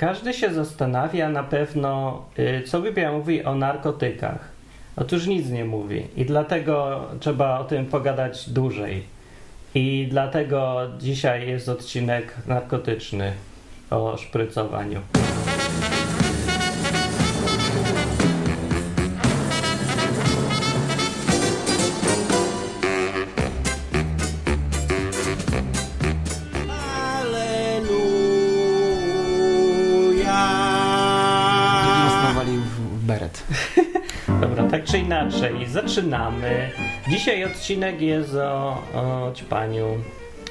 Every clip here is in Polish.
każdy się zastanawia na pewno, y, co Biblia mówi o narkotykach. Otóż nic nie mówi i dlatego trzeba o tym pogadać dłużej. I dlatego dzisiaj jest odcinek narkotyczny o szprycowaniu. Inaczej, zaczynamy. Dzisiaj odcinek jest o, o ćpaniu.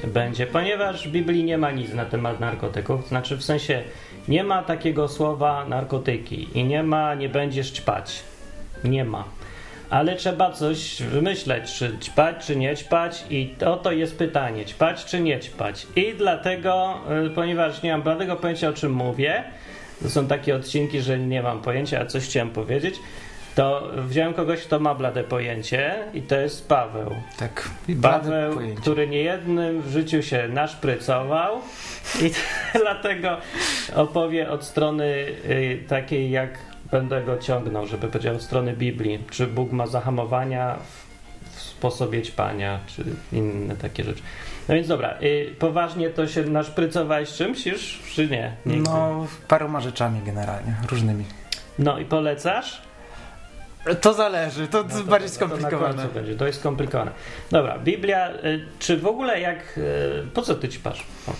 Będzie, ponieważ w Biblii nie ma nic na temat narkotyków, znaczy w sensie nie ma takiego słowa narkotyki i nie ma nie będziesz ćpać. Nie ma. Ale trzeba coś wymyśleć, czy ćpać, czy nie ćpać i oto jest pytanie, ćpać czy nie ćpać. I dlatego, y, ponieważ nie mam bladego pojęcia o czym mówię, to są takie odcinki, że nie mam pojęcia, a coś chciałem powiedzieć, to wziąłem kogoś, kto ma blade pojęcie i to jest Paweł. Tak. Paweł, pojęcie. który niejednym w życiu się naszprycował i dlatego opowie od strony y, takiej, jak będę go ciągnął, żeby powiedział od strony Biblii, czy Bóg ma zahamowania w, w sposobie ćpania, czy inne takie rzeczy. No więc dobra, y, poważnie to się naszprycowałeś czymś już, czy nie? Nigdy. No, paroma rzeczami generalnie, różnymi. no i polecasz? To zależy, to, No to- bardziej to- to skomplikowane. końcu będzie, to jest skomplikowane. Dobra, Biblia, y, czy w ogóle jak, y, po co ty ćpasz? O,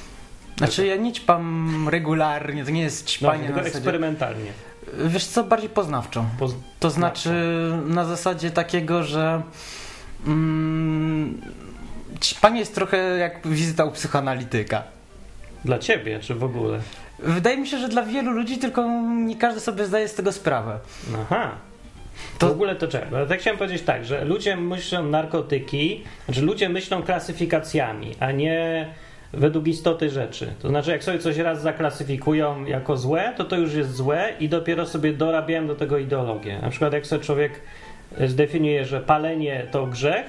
Znaczy ja nie ćpam regularnie, to nie jest no, ćpanie tylko na zasadzie... eksperymentalnie. Wiesz co, bardziej poznawczo. Poz- To znaczy na zasadzie takiego, że mm, ćpanie jest trochę jak wizyta u psychoanalityka. Dla ciebie, czy w ogóle? Wydaje mi się, że dla wielu ludzi, tylko nie każdy sobie zdaje z tego sprawę. Aha. To- W ogóle to czego? Ja tak chciałem powiedzieć tak, że ludzie myślą narkotyki, znaczy ludzie myślą klasyfikacjami, a nie według istoty rzeczy. To znaczy, jak sobie coś raz zaklasyfikują jako złe, to to już jest złe i dopiero sobie dorabiają do tego ideologię. Na przykład, jak sobie człowiek e, zdefiniuje, że palenie to grzech,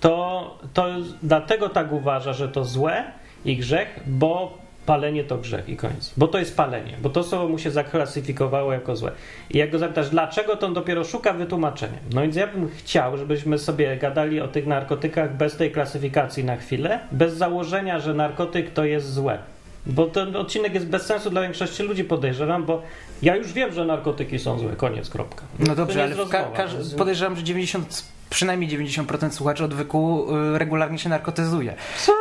to, to dlatego tak uważa, że to złe i grzech, bo palenie to grzech i koniec. Bo to jest palenie, bo to słowo mu się zaklasyfikowało jako złe. I jak go zapytasz, dlaczego, to on dopiero szuka wytłumaczenia. No więc ja bym chciał, żebyśmy sobie gadali o tych narkotykach bez tej klasyfikacji na chwilę, bez założenia, że narkotyk to jest złe. Bo ten odcinek jest bez sensu dla większości ludzi, podejrzewam, bo ja już wiem, że narkotyki są złe. Koniec, kropka. No To dobrze, ale ka- rozmowa, jest- podejrzewam, że 90, przynajmniej 90% słuchaczy odwyku y, regularnie się narkotyzuje. Co?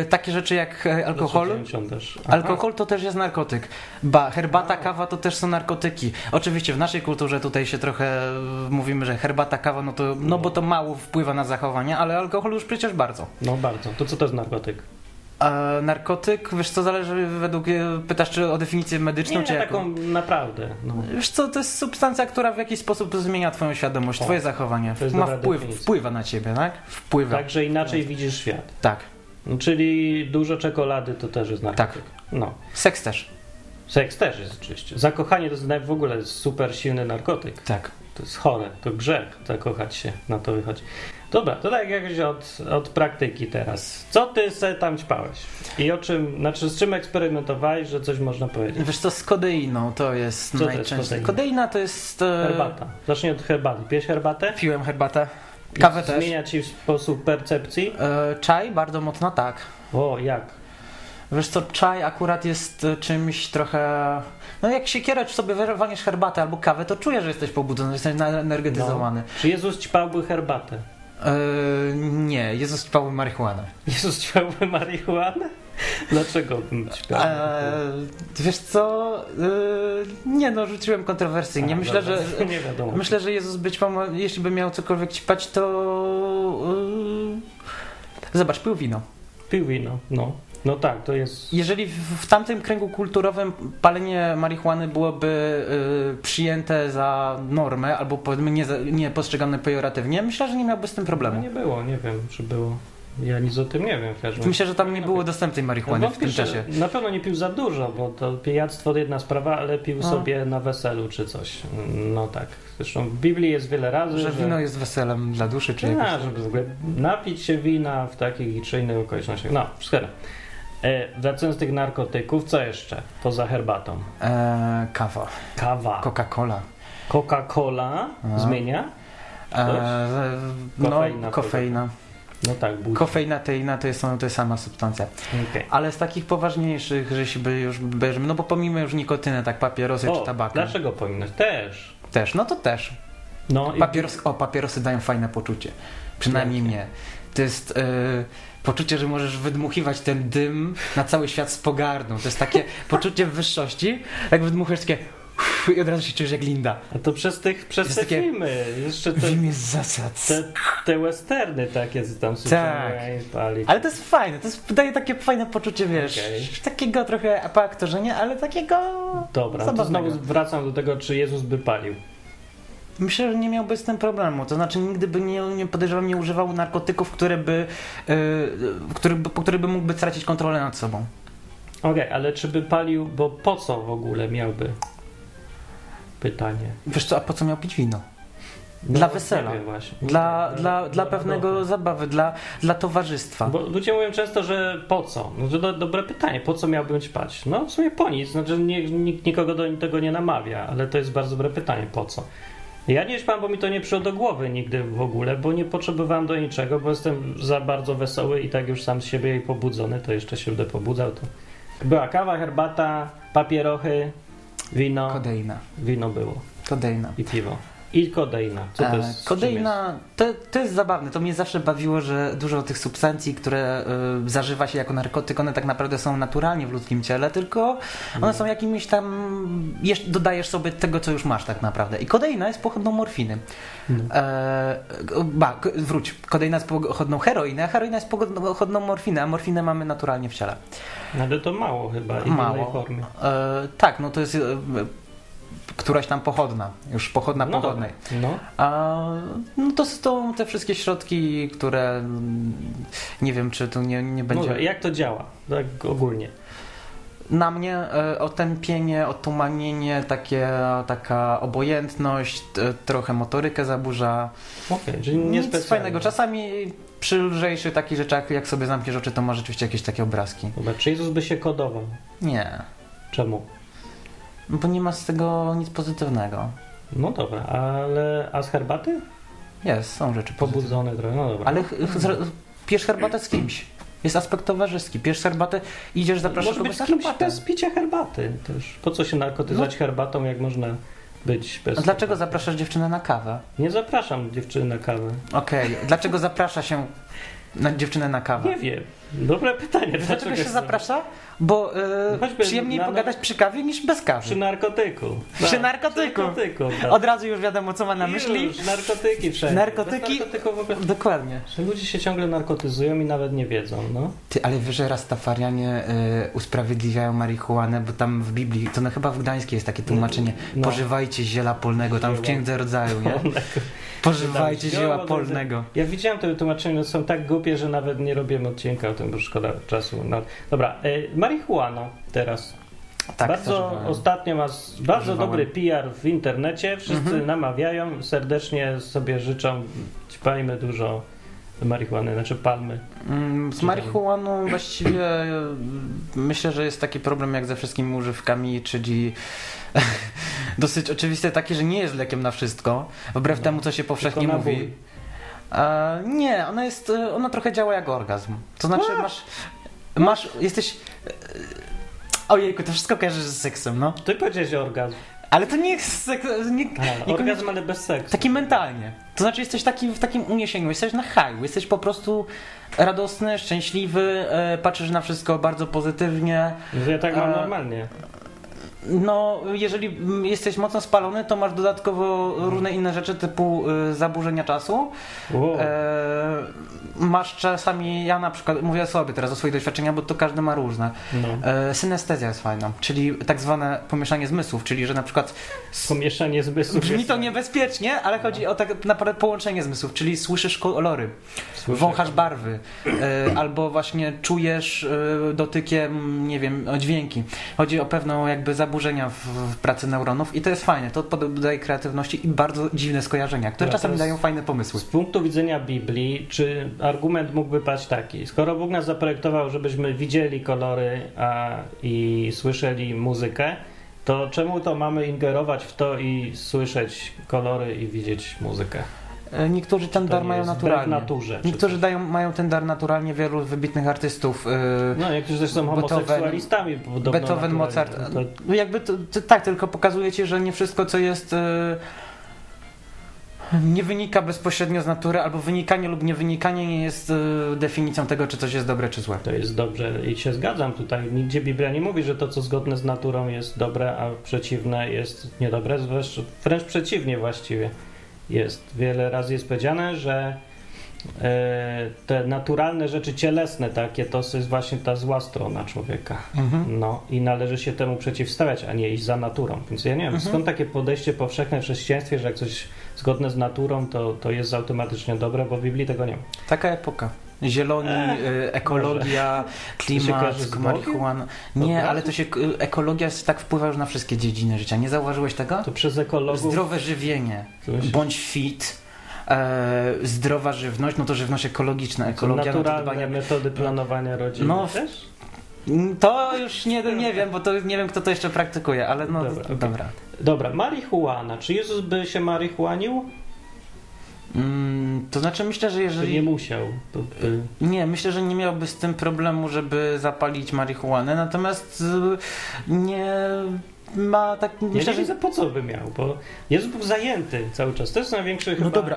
Y, takie rzeczy jak e, alkohol. 90 też. Aha. Alkohol to też jest narkotyk. Ba, herbata, kawa to też są narkotyki. Oczywiście w naszej kulturze tutaj się trochę mówimy, że herbata, kawa, no to, no bo to mało wpływa na zachowania, ale alkohol już przecież bardzo. No bardzo. To co to jest narkotyk? A narkotyk, wiesz co, zależy według, e, pytasz czy o definicję medyczną, Nie, czy jaką? taką naprawdę. No. Wiesz co, to jest substancja, która w jakiś sposób zmienia twoją świadomość, O, twoje zachowanie. Ma wpływ, definicja. wpływa na ciebie, tak? Wpływa. Także inaczej widzisz świat. Tak. Czyli dużo czekolady to też jest narkotyk. No. Seks też. Seks też jest oczywiście. Zakochanie to jest w ogóle super silny narkotyk. Tak. To jest chore, to grzech zakochać się, na to wychodzi. Dobra, to tak jakoś od, od praktyki teraz. Co ty se tam ćpałeś? I o czym, znaczy z czym eksperymentowałeś, że coś można powiedzieć? Wiesz co, z kodeiną to jest Co to jest najczęściej. kodeina? Kodeina to jest... e, Herbata. Zacznij od herbaty. Pijesz herbatę? Piłem herbatę. Kawę też. Zmienia ci w sposób percepcji? E, czaj bardzo mocno tak. O, jak? Wiesz co, czaj akurat jest e, czymś trochę... No jak się kierać sobie walniesz herbatę albo kawę, to czujesz, że jesteś pobudzony, że jesteś energetyzowany. Czy Jezus ćpałby herbatę? E, nie, Jezus ćpał marihuanę. Jezus ćpałby marihuanę? Dlaczego bym ćpał? E, wiesz co, e, nie no, rzuciłem kontrowersyjnie. Myślę, że... Nie wiadomo. Myślę, że Jezus być po, jeśli by miał cokolwiek ćpać, to... e, zobacz, pił wino. Pił wino, no. No tak, to jest... Jeżeli w, w tamtym kręgu kulturowym palenie marihuany byłoby y, przyjęte za normę, albo powiedzmy nie, nie postrzegane pejoratywnie, myślę, że nie miałby z tym No problemu. nie było, nie wiem, czy było. Ja nic o tym nie wiem. w każdym Myślę, że tam nie było dostępnej marihuany w Wątpię, tym że czasie. Na pewno nie pił za dużo, bo to pijactwo to jedna sprawa, ale pił No. sobie na weselu czy coś. No tak. Zresztą w Biblii jest wiele razy, Że wino jest weselem dla duszy, czy jakoś... A, żeby w ogóle napić się wina w takich czy innych okolicznościach. No, skoro. E, wracając do tych narkotyków, co jeszcze poza herbatą? E, kawa, Kawa. Coca-Cola. Coca-Cola zmienia? E, no, Kofeina, kofeina. No tak, budzi. Kofeina, teina to jest, to jest sama substancja. Okej. Ale z takich poważniejszych, że się by już bierzemy, no bo pomimo już nikotyny, tak papierosy czy O, tabaka. dlaczego pominąć? Też. Też, no to też. No i Papieros, o, papierosy dają fajne poczucie. Przynajmniej mnie. To jest e, poczucie, że możesz wydmuchiwać ten dym na cały świat z pogardą. To jest takie poczucie wyższości, jak wydmuchasz takie i od razu się czujesz jak Linda. A to przez, tych, przez Jest te takie- filmy, jeszcze te, W imię zasad. te, te westerny takie, co tam Tak. pali. Ale to jest fajne, to jest, daje takie fajne poczucie, wiesz, Okej. takiego trochę po aktorze, nie, ale takiego Dobra, to znowu wracam do tego, czy Jezus by palił. Myślę, że nie miałby z tym problemu. To znaczy, nigdy by nie, nie podejrzewam, nie używał narkotyków, które by, yy, który, by- po których by mógłby tracić kontrolę nad sobą. Okej, ale czy by palił, bo po co w ogóle miałby? Pytanie. Wiesz co, a po co miał pić wino? No, Dla nie wesela. Dla, No, dla, dla pewnego dobra. zabawy, dla, dla towarzystwa. Bo ludzie mówią często, że po co? No to do, dobre pytanie, po co miałbym ćpać? No w sumie po nic, znaczy nie, nikt nikogo do tego nie namawia, ale to jest bardzo dobre pytanie, po co? Ja nie śpam, bo mi to nie przyszło do głowy nigdy w ogóle, bo nie potrzebowałem do niczego, bo jestem za bardzo wesoły i tak już sam z siebie i pobudzony, to jeszcze się będę pobudzał. To była kawa, herbata, papierochy, wino, Kodeina. wino było Kodeina. i piwo. I kodeina. Co to E, jest? Kodeina, to, to jest zabawne. To mnie zawsze bawiło, że dużo tych substancji, które y, zażywa się jako narkotyk, one tak naprawdę są naturalnie w ludzkim ciele, tylko one są jakimiś tam. Dodajesz sobie tego, co już masz tak naprawdę. I kodeina jest pochodną morfiny. No. E, ba, wróć. Kodeina jest pochodną heroiny, a heroina jest pochodną morfiny, a morfinę mamy naturalnie w ciele. No, ale to mało chyba i w innej Mało. formie. E, tak, no to jest. E, któraś tam pochodna, już pochodna No pochodnej. No. A no to są te wszystkie środki, które mm, nie wiem, czy tu nie, nie będzie. Może, jak to działa? Tak ogólnie. Na mnie e, otępienie, otumanienie, takie, taka obojętność, t, trochę motorykę zaburza. Okej, czyli nie Nic fajnego. Czasami przy lżejszych takich rzeczach, jak sobie zamkniesz oczy, to ma rzeczywiście jakieś takie obrazki. Dobra, czy Jezus by się kodował? Nie, Czemu? Bo nie ma z tego nic pozytywnego. No dobra, ale a z herbaty? Jest, są rzeczy pobudzone. Pobudzony trochę, no dobra. Ale pijesz herbatę z kimś. Jest aspekt towarzyski. Pijesz herbatę, idziesz, zapraszasz kogoś z na herbatę. bez picia herbaty też. Po co się narkotyzować herbatą, jak można być bez A dlaczego herbaty? zapraszasz dziewczynę na kawę? Nie zapraszam dziewczyny na kawę. Okej, dlaczego zaprasza się na dziewczynę na kawę? Nie wiem. Dobre pytanie. Dlaczego się zaprasza? Bo Choćby przyjemniej na- pogadać przy kawie niż bez kawy. Przy narkotyku. Przy Tak, narkotyku. Przy narkotyku, tak. Od razu już wiadomo, co ma na myśli. Już, narkotyki wszędzie. Narkotyki? W ogóle... Dokładnie. Ludzie się ciągle narkotyzują i nawet nie wiedzą, no. Ty, ale wiesz, że Rastafarianie e, usprawiedliwiają marihuanę, bo tam w Biblii, to no chyba w Gdańskiej jest takie tłumaczenie, No. pożywajcie ziela polnego, tam w. Księdze Rodzaju, nie? Pożywajcie zioła polnego. Ja widziałem te wytłumaczenia, no są tak głupie, że nawet nie robiłem odcinka o tym, bo szkoda czasu. No, dobra, e, marihuana teraz. Tak, bardzo ostatnio ma bardzo Używałem. dobry PR w internecie. Wszyscy Mhm. namawiają, serdecznie sobie życzą, ćpajmy dużo marihuany, znaczy palmy. Mm, Z marihuaną właściwie e, myślę, że jest taki problem jak ze wszystkimi używkami, czyli dosyć oczywiste takie, że nie jest lekiem na wszystko, wbrew No. temu, co się powszechnie mówi. ból. E, nie, ona jest, e, ona trochę działa jak orgazm. To znaczy A! masz, masz, jesteś... e, Ojejku, to wszystko kojarzysz z seksem, no. Ty powiedziałeś orgazm. Ale to nie jest seks, nie, A, nie orgazm, ale bez seksu. Taki mentalnie. To znaczy jesteś taki, w takim uniesieniu, jesteś na high, jesteś po prostu radosny, szczęśliwy, e, patrzysz na wszystko bardzo pozytywnie. Ja tak mam A- normalnie. No, jeżeli jesteś mocno spalony, to masz dodatkowo różne inne rzeczy typu e, zaburzenia czasu. Wow. E, masz czasami, ja na przykład, mówię sobie teraz o swoich doświadczeniach, bo to każdy ma różne. No. E, synestezja jest fajna, czyli tak zwane pomieszanie zmysłów, czyli że na przykład Pomieszanie zmysłów. Brzmi to niebezpiecznie, ale chodzi o tak naprawdę połączenie zmysłów, czyli słyszysz kolory, Słyszę. wąchasz barwy, e, albo właśnie czujesz e, dotykiem, nie wiem, dźwięki. Chodzi o pewną jakby zaburzenie zaburzenia w, w pracy neuronów i to jest fajne, to dodaje kreatywności i bardzo dziwne skojarzenia, które Dobra, czasami dają fajne pomysły. Z punktu widzenia Biblii, czy argument mógłby paść taki? Skoro Bóg nas zaprojektował, żebyśmy widzieli kolory a, i słyszeli muzykę, to czemu to mamy ingerować w to i słyszeć kolory i widzieć muzykę? E, Niektórzy ten dar mają naturalnie. naturze. Niektórzy dają, mają ten dar naturalnie, wielu wybitnych artystów. e, No, niektórzy też są Beethoven- homoseksualistami. Beethoven, naturalnie. Mozart. To, No jakby to, to, tak, tylko pokazuje ci, że nie wszystko, co jest. e, nie wynika bezpośrednio z natury, albo wynikanie lub niewynikanie nie jest e, definicją tego, czy coś jest dobre, czy złe. to jest dobrze i się zgadzam tutaj. Nigdzie Biblia nie mówi, że to, co zgodne z naturą jest dobre, a przeciwne jest niedobre. Wręcz, wręcz przeciwnie właściwie jest. Wiele razy jest powiedziane, że e, te naturalne rzeczy cielesne takie, to jest właśnie ta zła strona człowieka. Mhm. No i należy się temu przeciwstawiać, a nie iść za naturą. Więc ja nie wiem, Mhm. skąd takie podejście powszechne w chrześcijaństwie, że jak coś zgodne z naturą, to, to jest automatycznie dobre, bo w Biblii tego nie ma. Taka epoka. Zieloni, Ech, e, ekologia, klimat, marihuana. Nie, ale to się e, ekologia tak wpływa już na wszystkie dziedziny życia. Nie zauważyłeś tego? To przez ekologów... Zdrowe żywienie, bądź fit, e, zdrowa żywność, no to żywność ekologiczna, ekologia. no to naturalne dbanie- metody planowania rodziny No, też? To już nie, nie wiem, bo to nie wiem, kto to jeszcze praktykuje, ale no Dobra, dobra. Dobra, marihuana. Czy Jezus by się marihuanił? Mm, to znaczy myślę, że jeżeli... nie musiał? To by... Nie, myślę, że nie miałby z tym problemu, żeby zapalić marihuanę, natomiast y, nie ma tak... Ja Myślę, nie że... widzę po co by miał, bo Jezus był zajęty cały czas. To jest największy chyba... No dobra,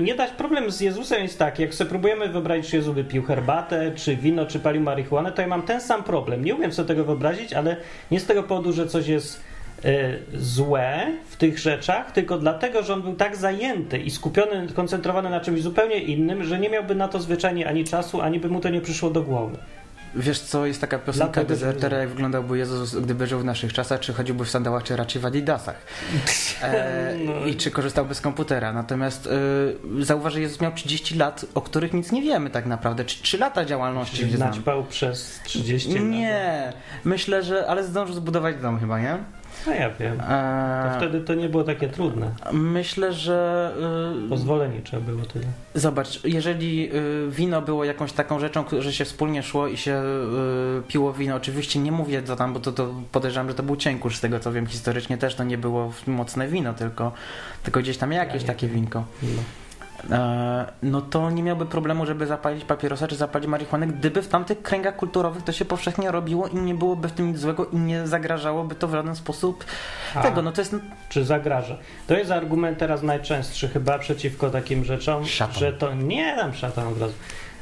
Nie dać problem z Jezusem jest taki, jak sobie próbujemy wyobrazić, czy Jezus by pił herbatę, czy wino, czy palił marihuanę, to ja mam ten sam problem. Nie umiem sobie tego wyobrazić, ale nie z tego powodu, że coś jest złe w tych rzeczach, tylko dlatego, że on był tak zajęty i skupiony, koncentrowany na czymś zupełnie innym, że nie miałby na to zwyczajnie ani czasu, ani by mu to nie przyszło do głowy. wiesz co, jest taka piosenka dezertera, jak wyglądałby Jezus, gdyby żył w naszych czasach, czy chodziłby w sandałach, czy raczej w adidasach. E, No. I czy korzystałby z komputera. Natomiast y, zauważ, że Jezus miał 30 lat, o których nic nie wiemy tak naprawdę. Czy 3 lata działalności naćpał przez 30 lat. Nie, myślę, że... Ale zdążył zbudować dom chyba, nie? No ja wiem. To E, wtedy to nie było takie trudne. Myślę, że... y, Pozwolenie trzeba było tyle. Zobacz, jeżeli y, wino było jakąś taką rzeczą, że się wspólnie szło i się y, piło wino, oczywiście nie mówię co tam, bo to, to podejrzewam, że to był cienkusz, z tego co wiem historycznie też to nie było mocne wino, tylko, tylko gdzieś tam jakieś nie takie winko. No. E, no to nie miałby problemu, żeby zapalić papierosa czy zapalić marihuanę, gdyby w tamtych kręgach kulturowych to się powszechnie robiło i nie byłoby w tym nic złego i nie zagrażałoby to w żaden sposób A. tego. No to jest czy zagraża. To jest argument teraz najczęstszy chyba przeciwko takim rzeczom, Szatan. że to nie dam szatan od razu.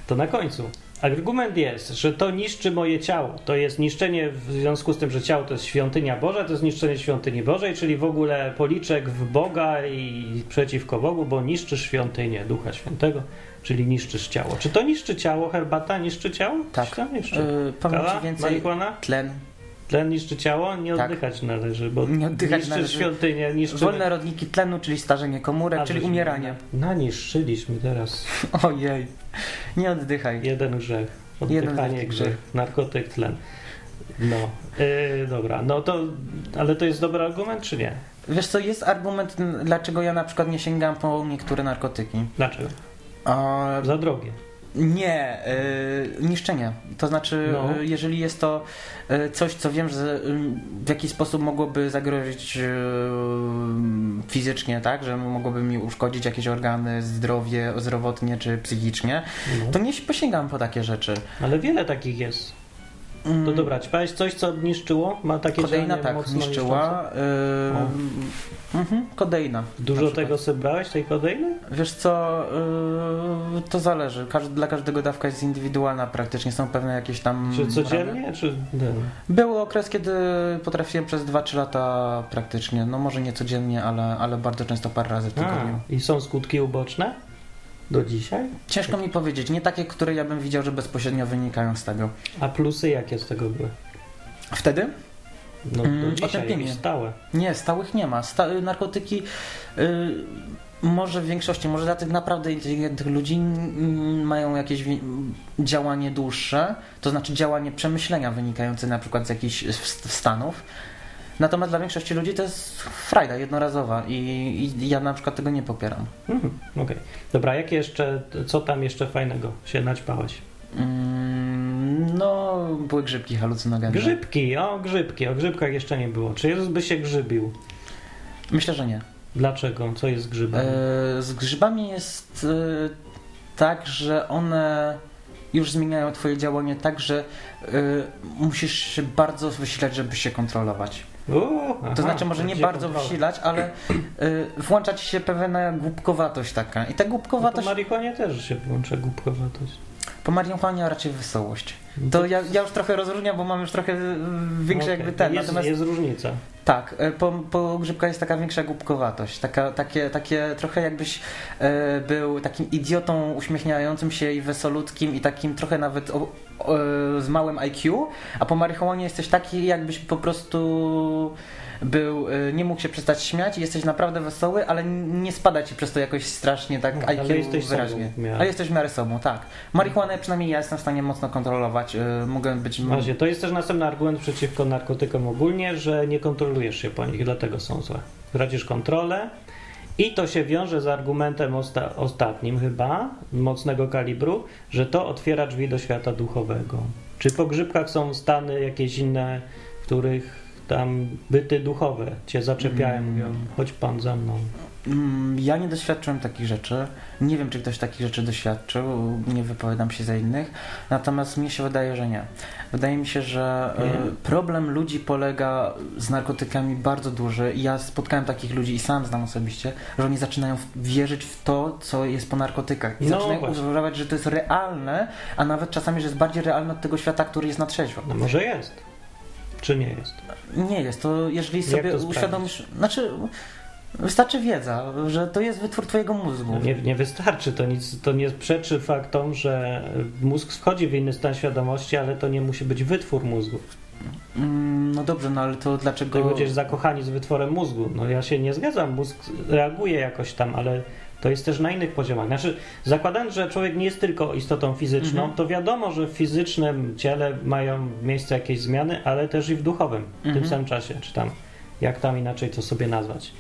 To na końcu. Argument jest, że to niszczy moje ciało. To jest niszczenie w związku z tym, że ciało to jest świątynia Boża, to jest niszczenie świątyni Bożej, czyli w ogóle policzek w Boga i przeciwko Bogu, bo niszczysz świątynię Ducha Świętego, czyli niszczysz ciało. Czy to niszczy ciało? Herbata niszczy ciało? Tak. Czy niszczy? Yy, powiem więcej. Marihuana? Tlen. Tlen niszczy ciało? Nie Tak. oddychać należy, bo Nie oddychać niszczysz należy. świątynię, niszczysz... Wolne rodniki tlenu, czyli starzenie komórek, A, czyli umieranie. Na, naniszczyliśmy teraz Ojej. Nie oddychaj. jeden grzech. Jeden Oddychanie wielki grzech. Narkotyk, tlen. No, yy, dobra, no to, ale to jest dobry argument, czy nie? Wiesz co, jest argument, dlaczego ja na przykład nie sięgam po niektóre narkotyki. Dlaczego? A, Za drogie. Nie, y, niszczenie. To znaczy, No. y, jeżeli jest to y, coś, co wiem, że w jakiś sposób mogłoby zagrozić fizycznie, tak, że mogłoby mi uszkodzić jakieś organy, zdrowie, zdrowotnie czy psychicznie, No. to nie posięgam po takie rzeczy. Ale wiele takich jest. To Mm, dobra, czy powiesz coś, co niszczyło? Ma takie Kodeina tak, mocno niszczyła. Yy, mhm, kodeina. Dużo tego sobie brałeś, tej kodeiny? Wiesz co, yy, to zależy. Dla każdego dawka jest indywidualna praktycznie. Są pewne jakieś tam... Czy codziennie, czy... Nie. Był okres, kiedy potrafiłem przez 2-3 lata praktycznie, no może nie codziennie, ale, ale bardzo często parę razy w tygodniu. A, I są skutki uboczne? Do dzisiaj? Ciężko mi powiedzieć, nie takie, które ja bym widział, że bezpośrednio wynikają z tego. A plusy jakie z tego były? Wtedy? No Mm, do dzisiaj, otępienie. jakieś stałe. Nie, stałych nie ma. Sta narkotyki y, może w większości, może dla tych naprawdę inteligentnych ludzi mm, mają jakieś działanie dłuższe, to znaczy działanie przemyślenia wynikające na przykład z jakichś stanów. Natomiast dla większości ludzi to jest frajda jednorazowa i, i ja na przykład tego nie popieram. Mhm, Okej. Dobra, jakie jeszcze, co tam jeszcze fajnego się naćpałeś? Mm, no, były grzybki halucynogenne. Grzybki, o grzybki, o grzybkach jeszcze nie było. Czy Jezus by się grzybił? Myślę, że nie. Dlaczego? Co jest z grzybem? E, z grzybami jest e, tak, że one już zmieniają twoje działanie tak, że e, musisz się bardzo wysilać, żeby się kontrolować. Uuu, aha, To znaczy może nie bardzo kontrola? wysilać, ale y, włącza ci się pewna głupkowatość taka. I ta No głupkowatość po marihuanie też się włącza głupkowatość. Po marihuanie raczej wesołość. To ja, ja już trochę rozróżniam, bo mam już trochę większy Okej, jakby ten. Jest, Natomiast jest różnica. tak, y, po, po grzybkach jest taka większa głupkowatość. Taka, takie, takie trochę jakbyś y, był takim idiotą uśmiechniającym się i wesolutkim i takim trochę nawet o, o, z małym IQ, a po marihuanie jesteś taki jakbyś po prostu był, y, nie mógł się przestać śmiać i jesteś naprawdę wesoły, ale nie spada ci przez to jakoś strasznie tak No, IQ jesteś wyraźnie. sobą. Ale jesteś w miarę sobą, tak. Marihuanę przynajmniej ja jestem w stanie mocno kontrolować. y, Mogę być... Właśnie, to jest też następny argument przeciwko narkotykom ogólnie, że nie kontrolujesz się po nich, dlatego są złe. Tracisz kontrolę i to się wiąże z argumentem osta- ostatnim chyba, mocnego kalibru, że to otwiera drzwi do świata duchowego. Czy po grzybkach są stany jakieś inne, w których tam byty duchowe cię zaczepiają, Mm. mówią, chodź pan za mną. Mm, Ja nie doświadczyłem takich rzeczy. Nie wiem, czy ktoś takich rzeczy doświadczył. Nie wypowiadam się za innych. Natomiast mnie się wydaje, że nie. Wydaje mi się, że e, problem ludzi polega z narkotykami bardzo duży. Ja spotkałem takich ludzi i sam znam osobiście, że oni zaczynają wierzyć w to, co jest po narkotykach. I No zaczynają właśnie. uważać, że to jest realne, a nawet czasami, że jest bardziej realne od tego świata, który jest na trzeźwo. No może jest, czy nie jest? Nie jest to, jeżeli sobie to uświadomisz. Znaczy. Wystarczy wiedza, że to jest wytwór twojego mózgu. Nie, nie wystarczy, to nic, to nie przeczy faktom, że mózg wchodzi w inny stan świadomości, ale to nie musi być wytwór mózgu. Mm, No dobrze, no ale to Ty dlaczego... będziesz zakochani z wytworem mózgu. No ja się nie zgadzam, mózg reaguje jakoś tam, ale to jest też na innych poziomach. Znaczy, zakładając, że człowiek nie jest tylko istotą fizyczną, Mhm. to wiadomo, że w fizycznym ciele mają miejsce jakieś zmiany, ale też i w duchowym w Mhm. tym samym czasie, czy tam, jak tam inaczej to sobie nazwać.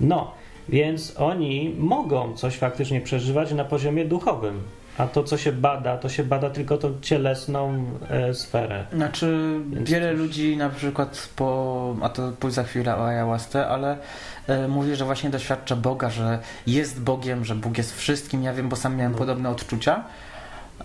No, więc oni mogą coś faktycznie przeżywać na poziomie duchowym. A to, co się bada, to się bada tylko tą cielesną e, sferę. Znaczy, Więc wiele też- ludzi na przykład po, a to pójść za chwilę o ayahuasce, ale e, mówi, że właśnie doświadcza Boga, że jest Bogiem, że Bóg jest wszystkim. Ja wiem, bo sam miałem No. podobne odczucia.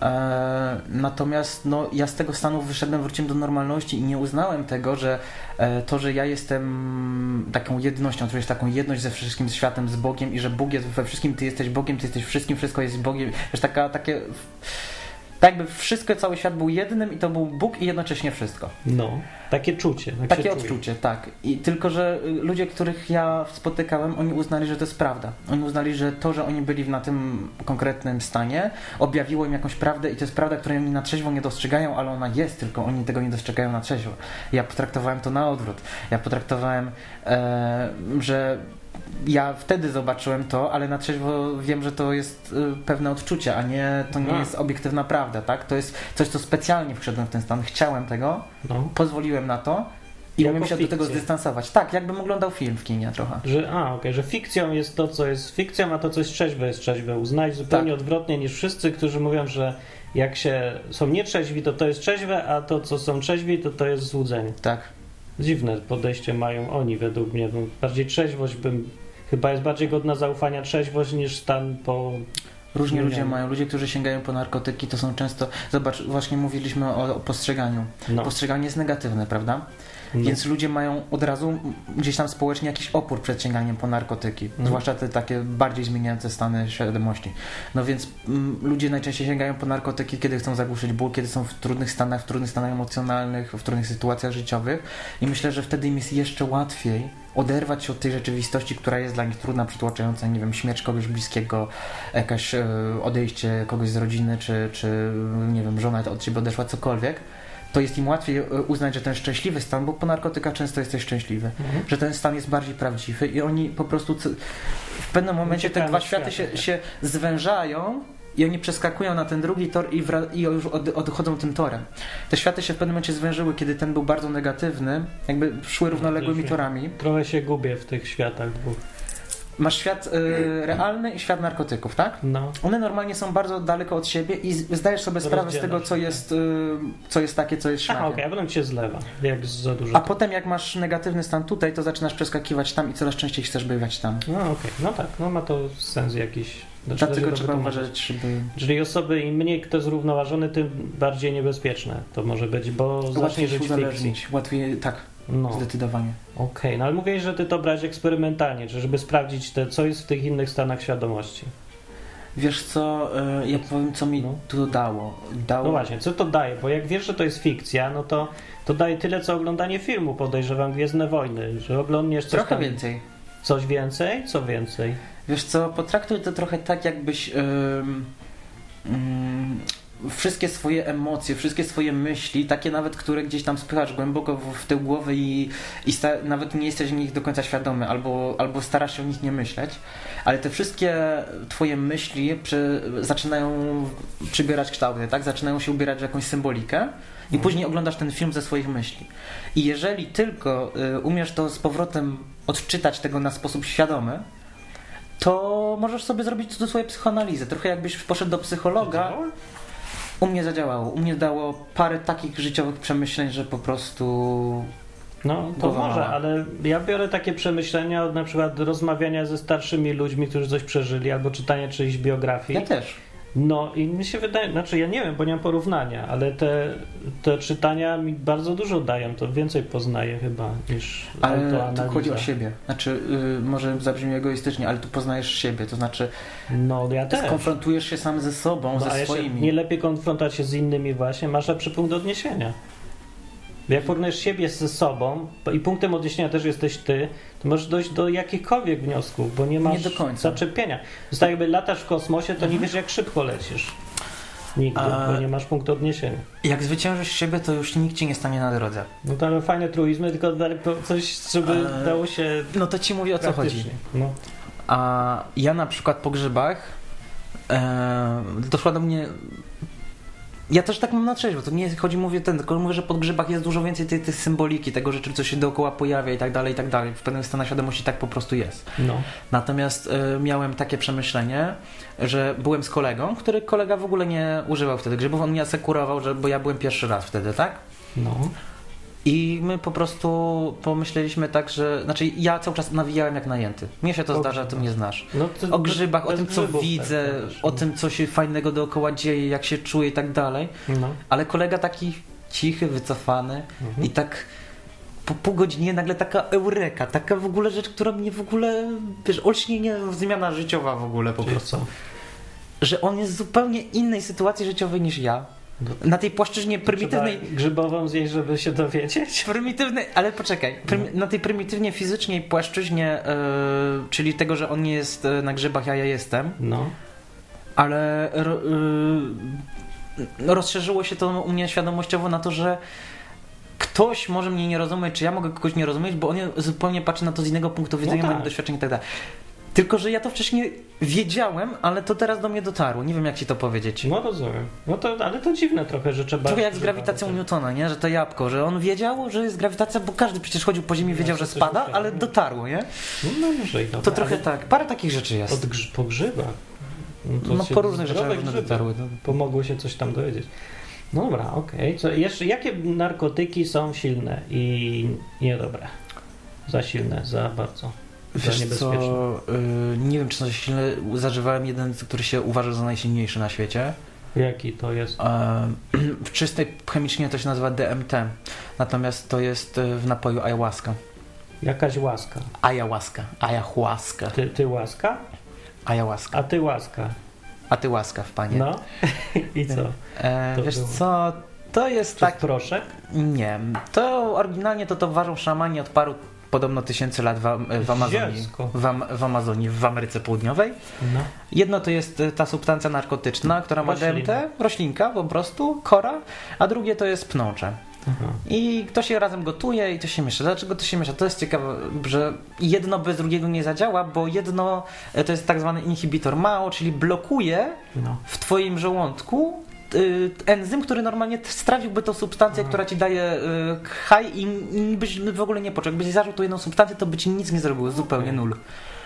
E, natomiast no, ja z tego stanu wyszedłem, wróciłem do normalności i nie uznałem tego, że e, to, że ja jestem taką jednością, to jest taką jedność ze wszystkim światem, z Bogiem i że Bóg jest we wszystkim, ty jesteś Bogiem, ty jesteś wszystkim, wszystko jest Bogiem. Wiesz, taka, takie... Tak jakby wszystko, cały świat był jednym i to był Bóg i jednocześnie wszystko. No, takie czucie. Tak Takie odczucie, tak. I tylko, że y, ludzie, których ja spotykałem, oni uznali, że to jest prawda. Oni uznali, że to, że oni byli na tym konkretnym stanie, objawiło im jakąś prawdę i to jest prawda, której oni na trzeźwo nie dostrzegają, ale ona jest, tylko oni tego nie dostrzegają na trzeźwo. Ja potraktowałem to na odwrót. Ja potraktowałem, e, że ja wtedy zobaczyłem to, ale na trzeźwo wiem, że to jest y, pewne odczucie, a nie to nie A. jest obiektywna prawda, tak? To jest coś, co specjalnie wszedłem w ten stan. Chciałem tego, No, pozwoliłem na to i Jako mogłem się do tego fikcję. zdystansować. Tak, jakbym oglądał film w kinie trochę. że, a, okej, że fikcją jest to, co jest fikcją, a to, co jest trzeźwe, jest trzeźwe. Uznać zupełnie Tak. odwrotnie niż wszyscy, którzy mówią, że jak się są nietrzeźwi, to to jest trzeźwe, a to, co są trzeźwi, to to jest złudzenie. Tak. Dziwne podejście mają oni według mnie. Bo bardziej trzeźwość bym, chyba jest bardziej godna zaufania trzeźwość niż stan po... Różni ludzie mają. Ludzie, którzy sięgają po narkotyki, to są często. Zobacz, właśnie mówiliśmy o, o postrzeganiu. No, Postrzeganie jest negatywne, prawda? No. Więc ludzie mają od razu m, gdzieś tam społecznie jakiś opór przed sięganiem po narkotyki. Mhm. Zwłaszcza te takie bardziej zmieniające stany świadomości. No więc mm, ludzie najczęściej sięgają po narkotyki, kiedy chcą zagłuszyć ból, kiedy są w trudnych stanach, w trudnych stanach emocjonalnych, w trudnych sytuacjach życiowych. I myślę, że wtedy im jest jeszcze łatwiej oderwać się od tej rzeczywistości, która jest dla nich trudna, przytłaczająca, nie wiem, śmierć kogoś bliskiego, jakaś e, odejście kogoś z rodziny, czy, czy nie wiem, żona od ciebie odeszła, cokolwiek. To jest im łatwiej e, uznać, że ten szczęśliwy stan, bo po narkotykach często jesteś szczęśliwy, Mhm. że ten stan jest bardziej prawdziwy i oni po prostu w pewnym momencie te Uciekają dwa światy się, tak. się zwężają i oni przeskakują na ten drugi tor i, i już od, odchodzą tym torem. Te światy się w pewnym momencie zwężyły, kiedy ten był bardzo negatywny, jakby szły równoległymi Też torami. Trochę się gubię w tych światach dwóch. Masz świat y, realny i świat narkotyków, tak? No. One normalnie są bardzo daleko od siebie i zdajesz sobie sprawę z tego, co jest, y, co jest takie, co jest Aha, szlakiem. okej, a potem cię zlewa, jak za dużo. A potem jak masz negatywny stan tutaj, to zaczynasz przeskakiwać tam i coraz częściej chcesz bywać tam. No okej, no tak, no ma to sens jakiś. Znaczy, Dlatego trzeba uważać, żeby Czyli osoby im mniej kto zrównoważony, tym bardziej niebezpieczne to może być, bo zacznie żyć w fikcji. Łatwiej, tak, No, zdecydowanie. okej, no ale mówiłeś, że ty to brałeś eksperymentalnie, czy żeby sprawdzić te, co jest w tych innych stanach świadomości. Wiesz co, y, ja powiem, co mi No. to dało. dało No właśnie, co to daje? Bo jak wiesz, że to jest fikcja, no to to daje tyle, co oglądanie filmu, podejrzewam, Gwiezdne Wojny, że oglądniesz coś Trochę tam, więcej. Coś więcej? Co więcej? Wiesz co, potraktuj to trochę tak, jakbyś ym, wszystkie swoje emocje, wszystkie swoje myśli, takie nawet, które gdzieś tam spychasz głęboko w, w tył głowy i, i nawet nie jesteś nich do końca świadomy, albo, albo starasz się o nich nie myśleć, ale te wszystkie twoje myśli przy, zaczynają przybierać kształty, tak? Zaczynają się ubierać w jakąś symbolikę. I później oglądasz ten film ze swoich myśli. I jeżeli tylko y, umiesz to z powrotem odczytać tego na sposób świadomy, to możesz sobie zrobić swojej psychoanalizy. Trochę jakbyś poszedł do psychologa. U mnie zadziałało. U mnie dało parę takich życiowych przemyśleń, że po prostu. No, to Głowa może, mała. ale ja biorę takie przemyślenia od na przykład rozmawiania ze starszymi ludźmi, którzy coś przeżyli, albo czytania czyjejś biografii. Ja też. No i mi się wydaje, znaczy ja nie wiem, bo nie mam porównania, ale te, te czytania mi bardzo dużo dają, to więcej poznaję chyba niż Ale tu chodzi o siebie. Znaczy, y, może zabrzmi egoistycznie, ale tu poznajesz siebie. To znaczy, No ja też. konfrontujesz się sam ze sobą, No, ze swoimi. nie lepiej konfrontować się z innymi właśnie, masz lepszy punkt odniesienia. Jak porównujesz siebie ze sobą i punktem odniesienia też jesteś ty, to możesz dojść do jakichkolwiek wniosków, bo nie masz do końca. zaczepienia. Tak jakby latasz w kosmosie, to nie wiesz jak szybko lecisz. Nigdy, A- bo nie masz punktu odniesienia. Jak zwyciężysz siebie, to już nikt ci nie stanie na drodze. No to ale fajne truizmy, tylko coś, żeby Eee, dało się No to ci mówię o co chodzi. No. A ja na przykład po grzybach e, doszła do mnie. Ja też tak mam na trzeźwo, to nie chodzi, mówię ten, tylko mówię, że po grzybach jest dużo więcej tej, tej symboliki, tego rzeczy, co się dookoła pojawia i tak dalej, i tak dalej. W pewnym stanie świadomości tak po prostu jest. no. Natomiast e, miałem takie przemyślenie, że byłem z kolegą, który kolega w ogóle nie używał wtedy grzybów, on mnie asekurował, że, bo ja byłem pierwszy raz wtedy, tak? No. I my po prostu pomyśleliśmy tak, że. Znaczy, ja cały czas nawijałem jak najęty. Mnie się to O zdarza, ty grzybach. mnie znasz. No to, O grzybach, o tym, co grzybów widzę, tak, też, o tym, co się fajnego dookoła dzieje, jak się czuję i tak dalej. No. Ale kolega taki cichy, wycofany Mhm. i tak po pół godzinie nagle taka eureka, taka w ogóle rzecz, która mnie w ogóle, wiesz, olśnienie, zmiana życiowa w ogóle po Czyli prostu. co? Że on jest w zupełnie innej sytuacji życiowej niż ja. No. Na tej płaszczyźnie prymitywnej, Trzeba grzybową zjeść, żeby się dowiedzieć? Prymitywny, ale poczekaj, prymi- na tej prymitywnie fizycznej płaszczyźnie, e, czyli tego, że on nie jest e, na grzybach, a ja jestem, No. ale e, rozszerzyło się to u mnie świadomościowo na to, że ktoś może mnie nie rozumieć, czy ja mogę kogoś nie rozumieć, bo on zupełnie patrzy na to z innego punktu widzenia, tak. ma doświadczeń i tak dalej. Tylko, że ja to wcześniej wiedziałem, ale to teraz do mnie dotarło. Nie wiem, jak ci to powiedzieć. No rozumiem. No to, ale to dziwne trochę, że trzeba... Trochę jak z grawitacją to- Newtona, nie? Że to jabłko, że on wiedział, że jest grawitacja, bo każdy przecież chodził po ziemi, wiedział, że spada, ale dotarło, nie? No może i dobra, To trochę tak. Parę takich rzeczy jest. Od grz- po grzybach. to No się po różnych rzeczach różne dotarły. No. Pomogło się coś tam dowiedzieć. No dobra, okej. Co Jeszcze jakie narkotyki są silne i niedobre? Za silne, za bardzo. Wiesz co, y, nie wiem czy są silne, zażywałem jeden, który się uważa za najsilniejszy na świecie. Jaki to jest? E, W czystej chemicznie to się nazywa DMT, natomiast to jest y, w napoju ayahuasca. Jakaś łaska. Ayahuasca, ayahuasca, Ty, ty łaska? ayahuasca. A ty łaska. A ty łaskaw, panie. No. I co? To wiesz było? co, to jest Czy tak tak proszek? Nie, to oryginalnie to to ważą szamani od paru podobno tysięcy lat w, w Amazonii. W, w Amazonii, w Ameryce Południowej. No. Jedno to jest y, ta substancja narkotyczna, która ma Roślina. DMT, roślinka po prostu, kora, a drugie to jest pnącze. Aha. I to się razem gotuje i to się miesza. Dlaczego to się miesza? To jest ciekawe, że jedno bez drugiego nie zadziała, bo jedno e, to jest tak zwany inhibitor MAO, czyli blokuje No. w twoim żołądku y, enzym, który normalnie strawiłby tą substancję, która ci daje y, high i, i byś w ogóle nie poczuł. Jakbyś zażył tą jedną substancję, to by ci nic nie zrobiło, zupełnie nul.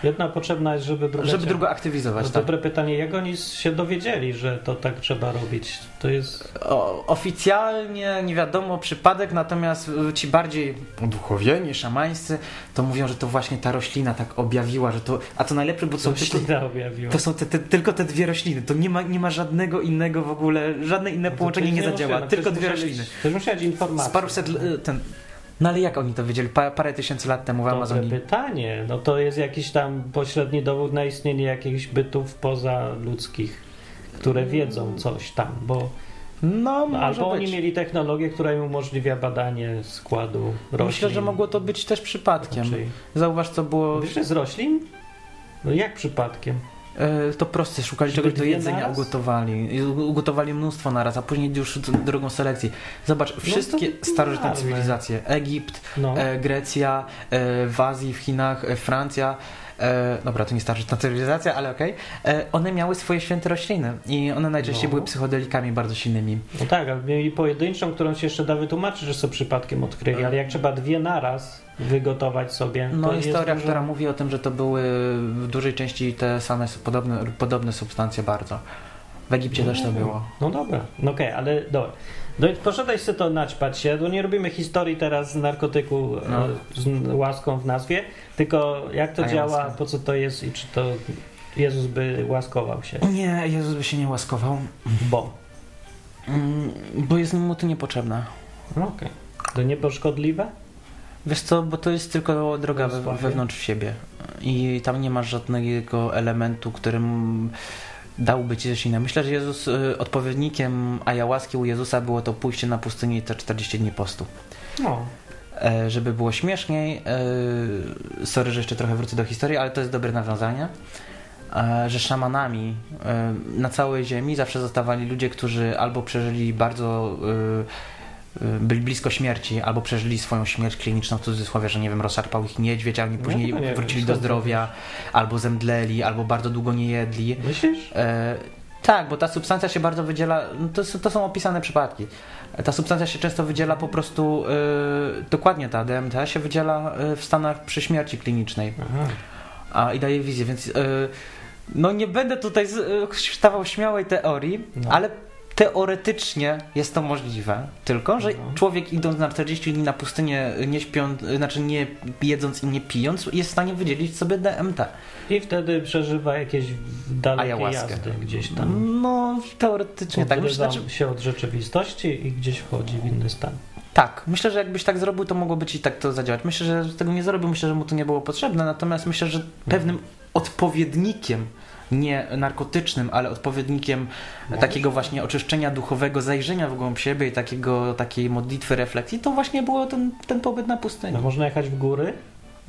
Jedna potrzebna jest, żeby druga Żeby drugą aktywizować, No tak. dobre pytanie, jak oni się dowiedzieli, że to tak trzeba robić? To jest... O, oficjalnie nie wiadomo przypadek, natomiast y, ci bardziej uduchowieni, szamańscy, to mówią, że to właśnie ta roślina tak objawiła, że to. A to najlepsze, bo to są, tylko, objawiła. to są te, te, tylko te dwie rośliny. To nie ma, nie ma żadnego innego w ogóle, żadne inne No to połączenie ktoś nie zadziała, tylko dwie rośliny. Mieć, ktoś musiał mieć informacje. Z paruset. Ten, no ale jak oni to wiedzieli? Pa, parę tysięcy lat temu w Dobre Amazonii. pytanie. No to jest jakiś tam pośredni dowód na istnienie jakichś bytów pozaludzkich, które wiedzą coś tam, bo No, może albo być. oni mieli technologię, która im umożliwia badanie składu roślin. Myślę, że mogło to być też przypadkiem. Czyli, Zauważ, co było. wiesz, z roślin? No jak przypadkiem? E, To proste, szukali czegoś do jedzenia, ugotowali. Ugotowali mnóstwo naraz, a później już drogą selekcji. Zobacz, wszystkie to starożytne cywilizacje, Egipt, No. e, Grecja, e, w Azji, w Chinach, Francja, e, dobra, to nie starożytna cywilizacja, ale okej, e, one miały swoje święte rośliny i one najczęściej No. były psychodelikami bardzo silnymi. No tak, ale mieli pojedynczą, którą się jeszcze da wytłumaczyć, że sobie przypadkiem odkryli, ale jak trzeba dwie naraz wygotować sobie, No teoria, dużo... która mówi o tym, że to były w dużej części te same podobne, podobne substancje bardzo. W Egipcie też to było. No dobra, no okej, ale dobra. No i poszedłeś sobie to naćpać się, bo nie robimy historii teraz z narkotyku No. e, z łaską w nazwie, tylko jak to A działa, łaskę. po co to jest i czy to Jezus by łaskował się, Nie, Jezus by się nie łaskował, bo. mm, bo jest mu to niepotrzebne. No okej. To nieboszkodliwe? Wiesz co, bo to jest tylko droga we, wewnątrz siebie i tam nie ma żadnego elementu, którym dałby ci coś innego. Myślę, że Jezus, y, odpowiednikiem ayahuaski u Jezusa było to pójście na pustynię i te 40 dni postu. No. E, żeby było śmieszniej, e, sorry, że jeszcze trochę wrócę do historii, ale to jest dobre nawiązanie, e, że szamanami na całej ziemi zawsze zostawali ludzie, którzy albo przeżyli bardzo byli blisko śmierci, albo przeżyli swoją śmierć kliniczną w cudzysłowie, że nie wiem, rozszarpał ich niedźwiedź, a oni No, później nie wiem, wrócili do zdrowia, albo zemdleli, albo bardzo długo nie jedli. Myślisz? E, tak, bo ta substancja się bardzo wydziela, no to, to są opisane przypadki. Ta substancja się często wydziela po prostu, e, dokładnie ta DMT się wydziela e, w stanach przy śmierci klinicznej Aha. a, i daje wizję, więc e, no nie będę tutaj stawał śmiałej teorii, No. ale teoretycznie jest to możliwe, tylko że No. człowiek idąc na 40 dni na pustynię, nie śpiąc, znaczy nie jedząc i nie pijąc, jest w stanie wydzielić sobie DMT. I wtedy przeżywa jakieś dalekie Ayahuaskę. jazdy gdzieś tam. No, teoretycznie tak. Myślę, Odrywa że, się od rzeczywistości i gdzieś wchodzi w inny stan. tak, myślę, że jakbyś tak zrobił, to mogło być i tak to zadziałać. Myślę, że tego nie zrobił, myślę, że mu to nie było potrzebne, natomiast myślę, że pewnym odpowiednikiem, nie narkotycznym, ale odpowiednikiem takiego właśnie oczyszczenia duchowego, zajrzenia w głąb siebie i takiego, takiej modlitwy, refleksji, to właśnie było ten, ten pobyt na pustyni. No, można jechać w góry?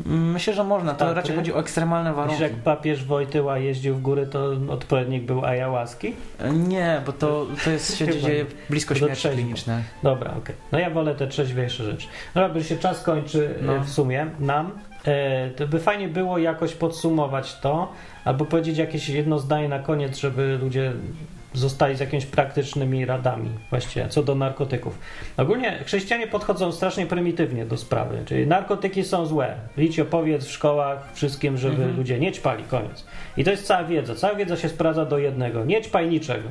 Myślę, że można. To raczej chodzi o ekstremalne warunki. jak papież Wojtyła jeździł w góry, to odpowiednik był ayahuaski? Nie, bo to, to jest, się dzieje blisko śmierci klinicznej. Dobra, okej. No ja wolę te trzeźwiejsze rzeczy. No bo się czas kończy e, No. w sumie nam. E, to by fajnie było jakoś podsumować to, albo powiedzieć jakieś jedno zdanie na koniec, żeby ludzie zostali z jakimiś praktycznymi radami właściwie co do narkotyków. Ogólnie chrześcijanie podchodzą strasznie prymitywnie do sprawy, czyli narkotyki są złe. Idź opowiedz w szkołach wszystkim, żeby Mhm. ludzie nie ćpali, koniec. I to jest cała wiedza. Cała wiedza się sprawdza do jednego. Nie ćpaj niczego.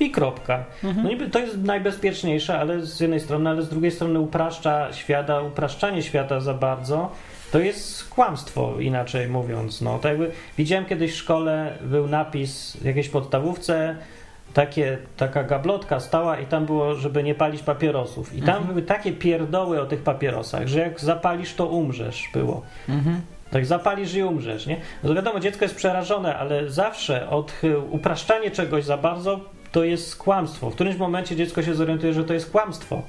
I kropka. Mhm. No niby to jest najbezpieczniejsze, ale z jednej strony, ale z drugiej strony upraszcza świata, upraszczanie świata za bardzo. To jest kłamstwo, inaczej mówiąc. No, tak jakby widziałem kiedyś w szkole, był napis w jakiejś podstawówce, takie, taka gablotka stała i tam było, żeby nie palić papierosów. I tam Mhm. były takie pierdoły o tych papierosach, że jak zapalisz, to umrzesz, było. Mhm. Tak zapalisz i umrzesz, nie? No to wiadomo, dziecko jest przerażone, ale zawsze od upraszczanie czegoś za bardzo to jest kłamstwo. W którymś momencie dziecko się zorientuje, że to jest kłamstwo.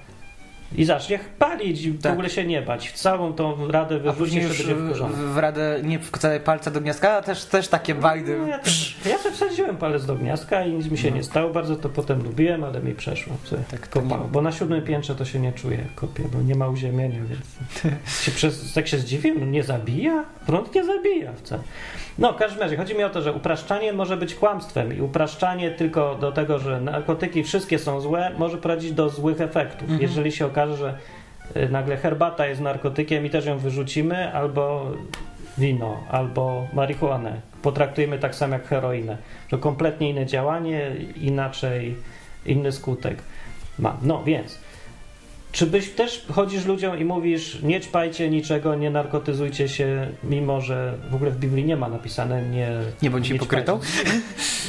I zacznie palić i w Tak. ogóle się nie bać. Całą tą radę A wyrzuci później się już będzie w, w radę nie wkładaj palca do gniazda, a też, też takie bajdy. No, ja też Ja sobie wsadziłem palec do gniazdka i nic mi się No. nie stało. Bardzo to potem lubiłem, ale mi przeszło. Tak, kopało. nie- Bo na siódmym piętrze to się nie czuję jak kopię, bo nie ma uziemienia, więc się przez, tak się zdziwiłem, no nie zabija? Prąd nie zabija wcale. No, w każdym razie, chodzi mi o to, że upraszczanie może być kłamstwem i upraszczanie tylko do tego, że narkotyki wszystkie są złe, może prowadzić do złych efektów. Mhm. Jeżeli się okaże, że y, nagle herbata jest narkotykiem i też ją wyrzucimy, albo wino, albo marihuanę potraktujemy tak samo jak heroinę. To kompletnie inne działanie, inaczej, inny skutek ma. No więc, czy byś też chodzisz ludziom i mówisz, nie ćpajcie niczego, nie narkotyzujcie się, mimo że w ogóle w Biblii nie ma napisane nie. Nie bądź nie hipokrytą?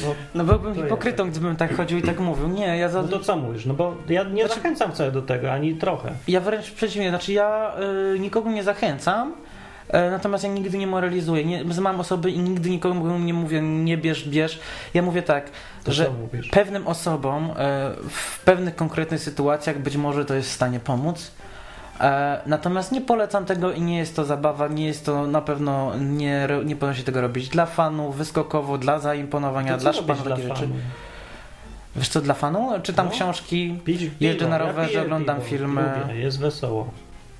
No, No byłbym hipokrytą, gdybym tak chodził i tak mówił. Nie, ja za... no to co mówisz? No bo ja nie Znaczy- zachęcam wcale do tego, ani trochę. Ja wręcz przeciwnie, znaczy ja y, nikogo nie zachęcam, natomiast ja nigdy nie moralizuję. Nie, znam osoby i nigdy nikomu nie mówię nie bierz, bierz. Ja mówię tak, To że pewnym osobom y, w pewnych konkretnych sytuacjach być może to jest w stanie pomóc. E, Natomiast nie polecam tego i nie jest to zabawa, nie jest to na pewno, nie, nie powinno się tego robić dla fanów, wyskokowo, dla zaimponowania, dla dla rzeczy. fanów? Wiesz co, dla fanu? Czytam No. książki, Pić. Jeżdżę na Ja rowerze, piję oglądam piwo, filmy. Lubię, jest wesoło.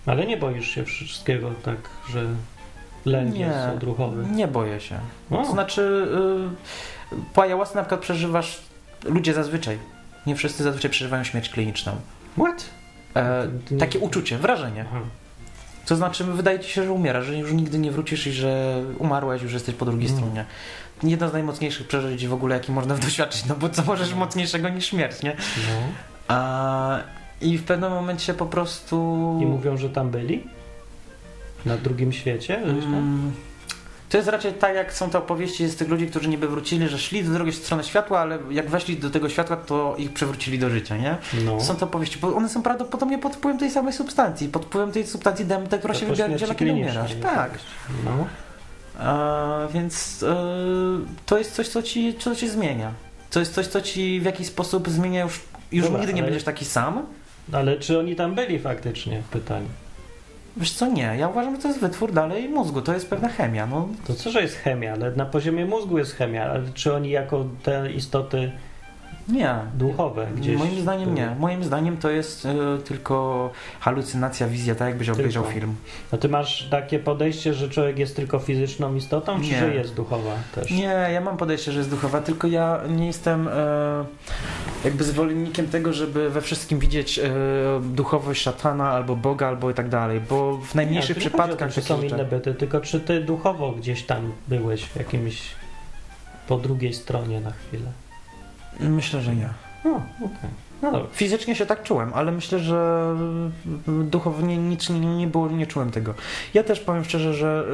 Ale nie boisz się wszystkiego tak, że lęk Nie. jest odruchowy. nie boję się. O, To znaczy, yy, po ayahuasce na przykład przeżywasz, ludzie zazwyczaj, nie wszyscy zazwyczaj przeżywają śmierć kliniczną. what? E, takie uczucie, wrażenie. Aha. To znaczy, wydaje ci się, że umierasz, że już nigdy nie wrócisz i że umarłeś, już jesteś po drugiej Mm. stronie. Jedno z najmocniejszych przeżyć w ogóle, jakie można doświadczyć, no bo co możesz mocniejszego niż śmierć, nie? No. A, I w pewnym momencie po prostu... I mówią, że tam byli? Na drugim świecie? Żeś tam? Mm, To jest raczej tak, jak są te opowieści z tych ludzi, którzy niby wrócili, że szli do drugiej strony światła, ale jak weszli do tego światła, to ich przewrócili do życia, nie? No. Są to opowieści, bo one są prawdopodobnie pod wpływem tej samej substancji, pod wpływem tej substancji DMT, która To się śmierci kiedy umierasz. Tak. No. Więc e, to jest coś, co ci, co ci zmienia. To jest coś, co ci w jakiś sposób zmienia już. Już Dobra, nigdy nie ale- będziesz taki sam. Ale czy oni tam byli faktycznie? Pytanie. Wiesz co, nie. Ja uważam, że to jest wytwór dalej mózgu. To jest pewna chemia. No, To co, że jest chemia, ale na poziomie mózgu jest chemia, ale czy oni jako te istoty nie. duchowe gdzieś... Moim zdaniem nie. Moim zdaniem to jest e, tylko halucynacja, wizja, tak jakbyś obejrzał Tylko. film. No ty masz takie podejście, że człowiek jest tylko fizyczną istotą, czy Nie. że jest duchowa też? Nie, ja mam podejście, że jest duchowa, tylko ja nie jestem e, jakby zwolennikiem tego, żeby we wszystkim widzieć e, duchowość szatana albo Boga, albo i tak dalej, bo w najmniejszych nie, nie przypadkach to, czy są inne byty, tylko czy ty duchowo gdzieś tam byłeś w jakimś po drugiej stronie na chwilę? Myślę, że nie. O, okej. No dobra. Fizycznie się tak czułem, ale myślę, że y, duchowo nie, nic nie, nie było, nie czułem tego. Ja też powiem szczerze, że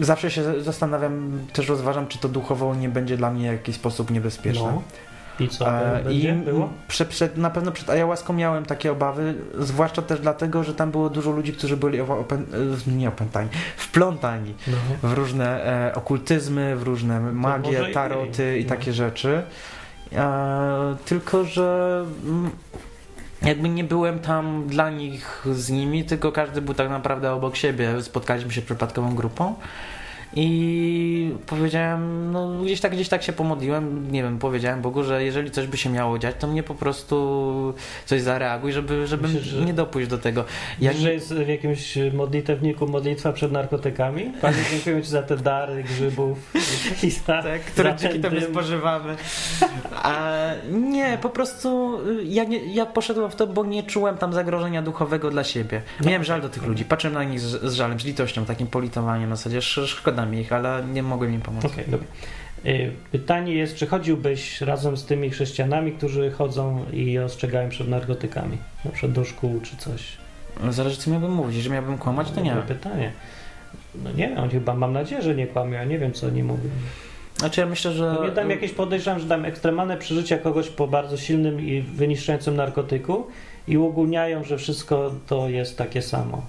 y, zawsze się zastanawiam, też rozważam, czy to duchowo nie będzie dla mnie w jakiś sposób niebezpieczne. No. I co, E, będzie I było? prze, przed, na pewno przed ayahuaską miałem takie obawy, zwłaszcza też dlatego, że tam było dużo ludzi, którzy byli opę, e, nie opętani, wplątani No. w różne e, okultyzmy, w różne magie, i taroty i no. takie rzeczy. E, tylko, że mm, jakby nie byłem tam dla nich z nimi, tylko każdy był tak naprawdę obok siebie. Spotkaliśmy się przypadkową grupą. I powiedziałem, no gdzieś tak, gdzieś tak się pomodliłem, nie wiem, powiedziałem Bogu, że jeżeli coś by się miało dziać, to mnie po prostu coś zareaguj, żeby, żeby że- nie dopuść do tego. Ja Ja że jest w jakimś modlitewniku modlitwa przed narkotykami? Panie, dziękuję Ci za te dary grzybów i za, tak, które dzięki tobie spożywamy. A, nie, po prostu y, ja, nie, ja poszedłem w to, bo nie czułem tam zagrożenia duchowego dla siebie. Miałem żal do tych ludzi, patrzyłem na nich z, z żalem, z litością, takim politowaniem na zasadzie, sz- szkoda ich, ale nie mogłem im pomóc. Okej, dobra. Y, Pytanie jest, czy chodziłbyś razem z tymi chrześcijanami, którzy chodzą i ostrzegają przed narkotykami? Na przykład do szkół czy coś? Zależy co miałbym mówić, że miałbym kłamać, to nie. Pytanie. No nie wiem, oni chyba, mam nadzieję, że nie kłamią, ja nie wiem, co oni mówią. Znaczy ja myślę, że... No nie dam jakieś, podejrzewam, że dam ekstremalne przeżycia kogoś po bardzo silnym i wyniszczającym narkotyku i uogólniają, że wszystko to jest takie samo.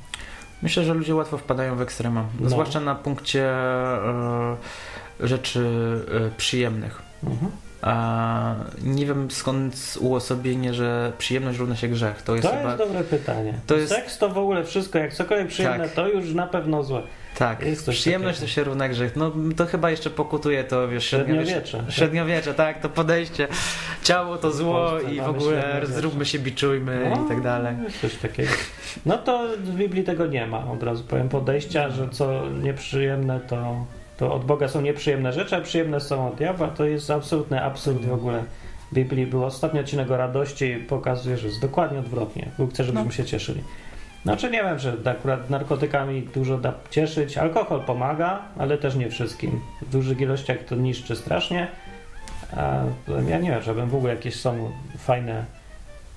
Myślę, że ludzie łatwo wpadają w ekstrema, No. zwłaszcza na punkcie e, rzeczy e, przyjemnych. Mhm. A nie wiem skąd uosobienie, że przyjemność równa się grzech. To jest To chyba... jest dobre pytanie. to jest- Seks to w ogóle wszystko, jak cokolwiek przyjemne, Tak. to już na pewno złe. Tak, Jest przyjemność takiego. to się równa grzech. No to chyba jeszcze pokutuje to, wiesz, Średniowiecze. Średniowiecze, tak, to podejście. Ciało to zło Polsce i w ogóle zróbmy się, biczujmy No, i tak dalej. Coś takiego. No to w Biblii tego nie ma, od razu powiem. Podejścia, że co nieprzyjemne, to, to od Boga są nieprzyjemne rzeczy, a przyjemne są od diabła. To jest absolutny absurd w ogóle. W Biblii był ostatni odcinek o radości pokazuje, że jest dokładnie odwrotnie. Bóg chce, żebyśmy No. się cieszyli. Znaczy nie wiem, że akurat narkotykami dużo da cieszyć. Alkohol pomaga, ale też nie wszystkim. W dużych ilościach to niszczy strasznie. Ja nie wiem, żebym w ogóle jakieś są fajne.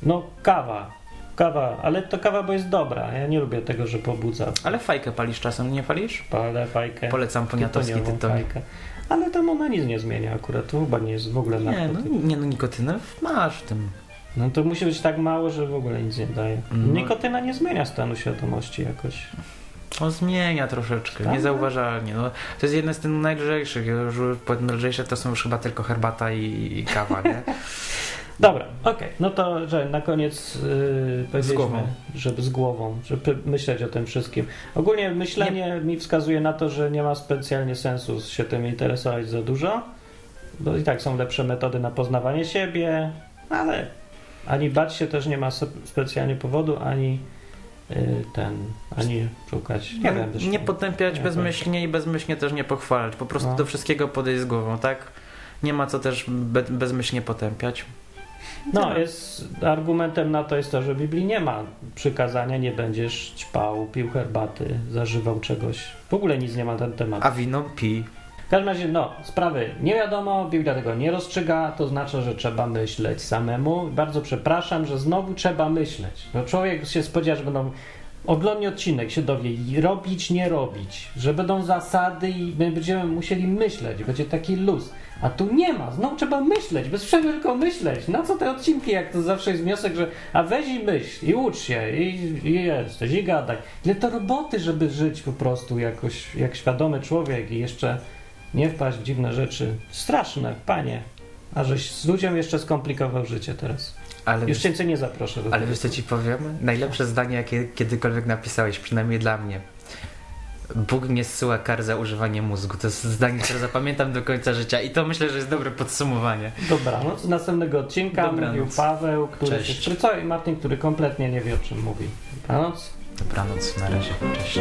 No, kawa. Kawa, ale to kawa, bo jest dobra. Ja nie lubię tego, że pobudza. Ale fajkę palisz czasem, nie palisz? Palę fajkę. Polecam poniatowski fajkę. Ale tam ona nic nie zmienia akurat. To chyba nie jest w ogóle Nie, no, narkotyk. nie, no nikotynę masz w tym. No to musi być tak mało, że w ogóle nic nie daje. No. Nikotyna nie zmienia stanu świadomości jakoś. On zmienia troszeczkę, Tak? niezauważalnie. No, to jest jeden z tych najlżejszych. Już powiedzmy lżejsze to są już chyba tylko herbata i, i kawa, nie? Dobra, okej. No to, że na koniec yy, głową. żeby z głową, żeby myśleć o tym wszystkim. Ogólnie myślenie mi wskazuje na to, że nie ma specjalnie sensu się tym interesować za dużo, bo i tak są lepsze metody na poznawanie siebie, ale ani bać się też nie ma specjalnie powodu, ani yy, ten, ani szukać. Nie wiem też. nie potępiać Nie bezmyślnie i bezmyślnie też nie pochwalać. Po prostu No. do wszystkiego podejść z głową, tak? Nie ma co też be, bezmyślnie potępiać. No, jest argumentem na to jest to, że w Biblii nie ma przykazania, nie będziesz ćpał, pił herbaty, zażywał czegoś. W ogóle nic nie ma na ten temat. A wino pi. W każdym razie, no, sprawy nie wiadomo, Biblia tego nie rozstrzyga, to znaczy, że trzeba myśleć samemu. Bardzo przepraszam, że znowu trzeba myśleć. Bo człowiek się spodziewa, że będą oglądnie odcinek się dowie robić, nie robić, że będą zasady i my będziemy musieli myśleć, będzie taki luz. A tu nie ma, znowu trzeba myśleć, bez przerwy tylko myśleć. Na co te odcinki, jak to zawsze jest wniosek, że a weź i myśl, i ucz się, i, i jesteś, i gadaj. Ile to roboty, żeby żyć po prostu jakoś, jak świadomy człowiek i jeszcze nie wpaść w dziwne rzeczy. Straszne, panie. A żeś z ludziom jeszcze skomplikował życie teraz. Ale, Już cię nie zaproszę do ale wiesz co ci powiem? Najlepsze zdanie, jakie kiedykolwiek napisałeś, przynajmniej dla mnie. Bóg nie zsyła kar za używanie mózgu. To jest zdanie, które zapamiętam do końca życia i to myślę, że jest dobre podsumowanie. Dobranoc. Z następnego odcinka Dobranoc. mówił Paweł, który Cześć. się szprycał i Martin, który kompletnie nie wie o czym mówi. Dobranoc. Dobranoc, na razie, cześć.